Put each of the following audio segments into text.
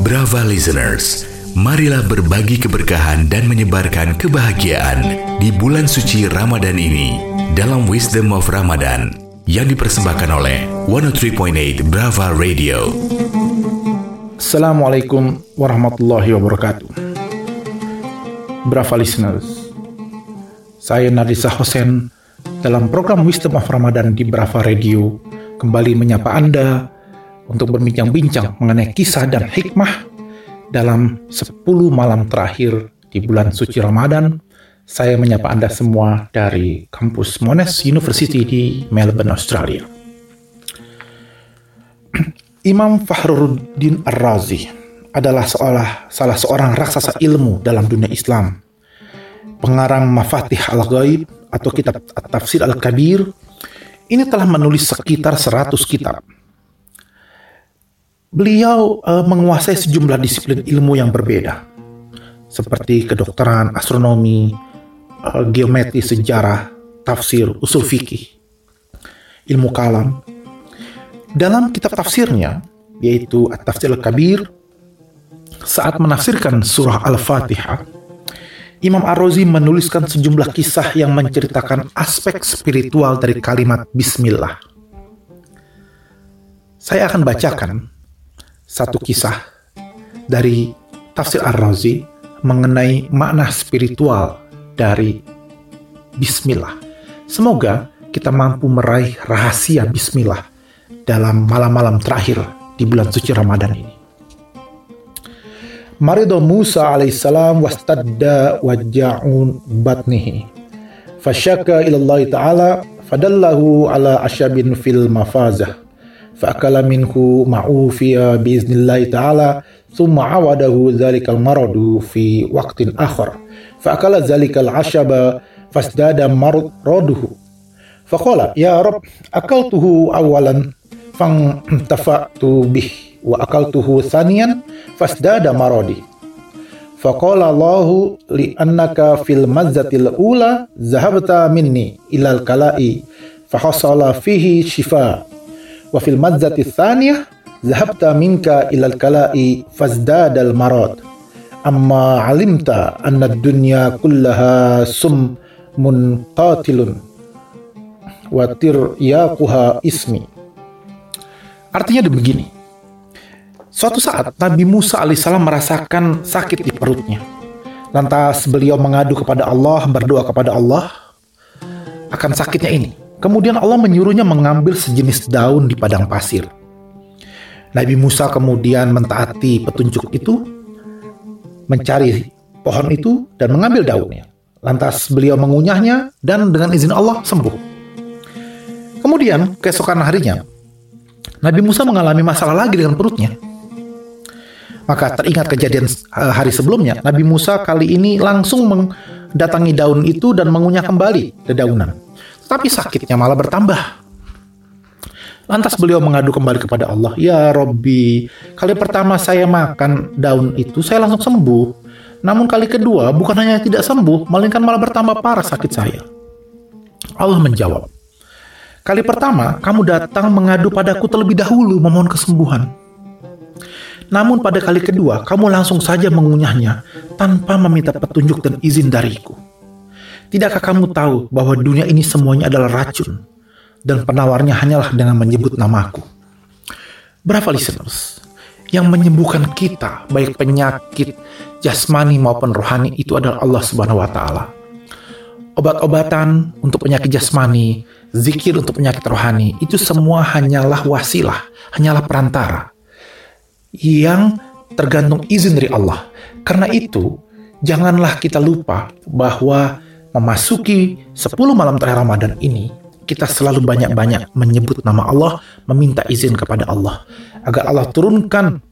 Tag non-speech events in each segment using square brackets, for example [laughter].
Brava listeners, marilah berbagi keberkahan dan menyebarkan kebahagiaan di bulan suci Ramadan ini dalam Wisdom of Ramadan yang dipersembahkan oleh 103.8 Brava Radio. Assalamualaikum warahmatullahi wabarakatuh. Brava listeners, saya Nadisa Hosen dalam program Wisdom of Ramadan di Brava Radio kembali menyapa Anda untuk berbincang-bincang mengenai kisah dan hikmah dalam 10 malam terakhir di bulan suci Ramadan. Saya menyapa Anda semua dari kampus Monash University di Melbourne, Australia. [clears throat] Imam Fahruddin Ar-Razi adalah seolah salah seorang raksasa ilmu dalam dunia Islam. Pengarang Mafatih Al-Ghaib atau kitab Tafsir Al-Kabir ini telah menulis sekitar 100 kitab Beliau uh, menguasai sejumlah disiplin ilmu yang berbeda, seperti kedokteran, astronomi, uh, geometri, sejarah, tafsir, usul fikih, ilmu kalam. Dalam kitab tafsirnya, yaitu At-Tafsir Al-Kabir, saat menafsirkan surah Al-Fatihah, Imam Ar-Razi menuliskan sejumlah kisah yang menceritakan aspek spiritual dari kalimat Bismillah. Saya akan bacakan satu kisah dari tafsir Ar-Razi mengenai makna spiritual dari Bismillah. Semoga kita mampu meraih rahasia Bismillah dalam malam-malam terakhir di bulan suci Ramadan ini. Marido Musa alaihissalam wastadda waja'un batnihi. Fasyaka ilallah ta'ala fadallahu ala asyabin fil mafazah فأكل منه معوفيا بإذن الله تعالى ثم عوده ذلك المرض في وقت آخر فأكل ذلك العشب فازداد مرضه فقال يا رب أكلته أولا فانتفعت به وأكلته ثانيا فازداد مرضي فقال الله لأنك في المزة الأولى ذهبت مني إلى الكلاء فحصل فيه شفاء wa fil madzati tsaniyah zahabta minka ilal kala'i fazdadal marad. Amma alimta anna dunya kullaha sum munqatilun wa tiryaquha ismi. Artinya begini. Suatu saat Nabi Musa alaihissalam merasakan sakit di perutnya. Lantas beliau mengadu kepada Allah berdoa kepada Allah akan sakitnya ini Kemudian Allah menyuruhnya mengambil sejenis daun di padang pasir. Nabi Musa kemudian mentaati petunjuk itu, mencari pohon itu dan mengambil daunnya. Lantas beliau mengunyahnya dan dengan izin Allah sembuh. Kemudian keesokan harinya, Nabi Musa mengalami masalah lagi dengan perutnya. Maka teringat kejadian eh, hari sebelumnya, Nabi Musa kali ini langsung mendatangi daun itu dan mengunyah kembali dedaunan tapi sakitnya malah bertambah. Lantas beliau mengadu kembali kepada Allah, "Ya Robbi, kali pertama saya makan daun itu saya langsung sembuh. Namun kali kedua bukan hanya tidak sembuh, melainkan malah bertambah parah sakit saya." Allah menjawab, "Kali pertama kamu datang mengadu padaku terlebih dahulu memohon kesembuhan. Namun pada kali kedua kamu langsung saja mengunyahnya tanpa meminta petunjuk dan izin dariku." Tidakkah kamu tahu bahwa dunia ini semuanya adalah racun dan penawarnya hanyalah dengan menyebut namaku? Berapa listeners yang menyembuhkan kita baik penyakit jasmani maupun rohani itu adalah Allah Subhanahu wa taala. Obat-obatan untuk penyakit jasmani, zikir untuk penyakit rohani, itu semua hanyalah wasilah, hanyalah perantara yang tergantung izin dari Allah. Karena itu, janganlah kita lupa bahwa memasuki 10 malam terakhir Ramadan ini, kita selalu banyak-banyak menyebut nama Allah, meminta izin kepada Allah agar Allah turunkan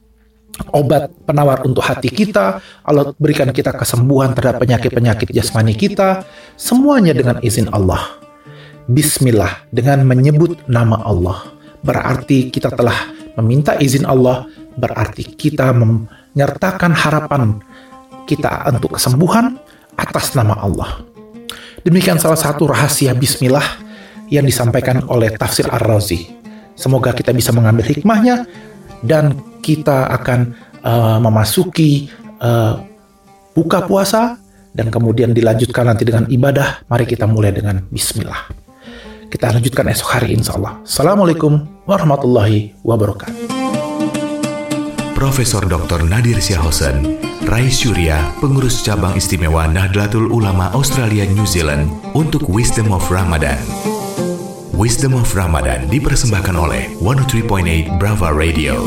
obat penawar untuk hati kita, Allah berikan kita kesembuhan terhadap penyakit-penyakit jasmani kita, semuanya dengan izin Allah. Bismillah dengan menyebut nama Allah. Berarti kita telah meminta izin Allah, berarti kita menyertakan harapan kita untuk kesembuhan atas nama Allah. Demikian salah satu rahasia bismillah yang disampaikan oleh tafsir Ar-Razi. Semoga kita bisa mengambil hikmahnya dan kita akan uh, memasuki uh, buka puasa dan kemudian dilanjutkan nanti dengan ibadah. Mari kita mulai dengan Bismillah. Kita lanjutkan esok hari insya Allah. Assalamualaikum warahmatullahi wabarakatuh. Profesor Dr. Nadir Syahosen, Rais Surya, pengurus cabang istimewa Nahdlatul Ulama Australia New Zealand untuk Wisdom of Ramadan. Wisdom of Ramadan dipersembahkan oleh 103.8 Brava Radio.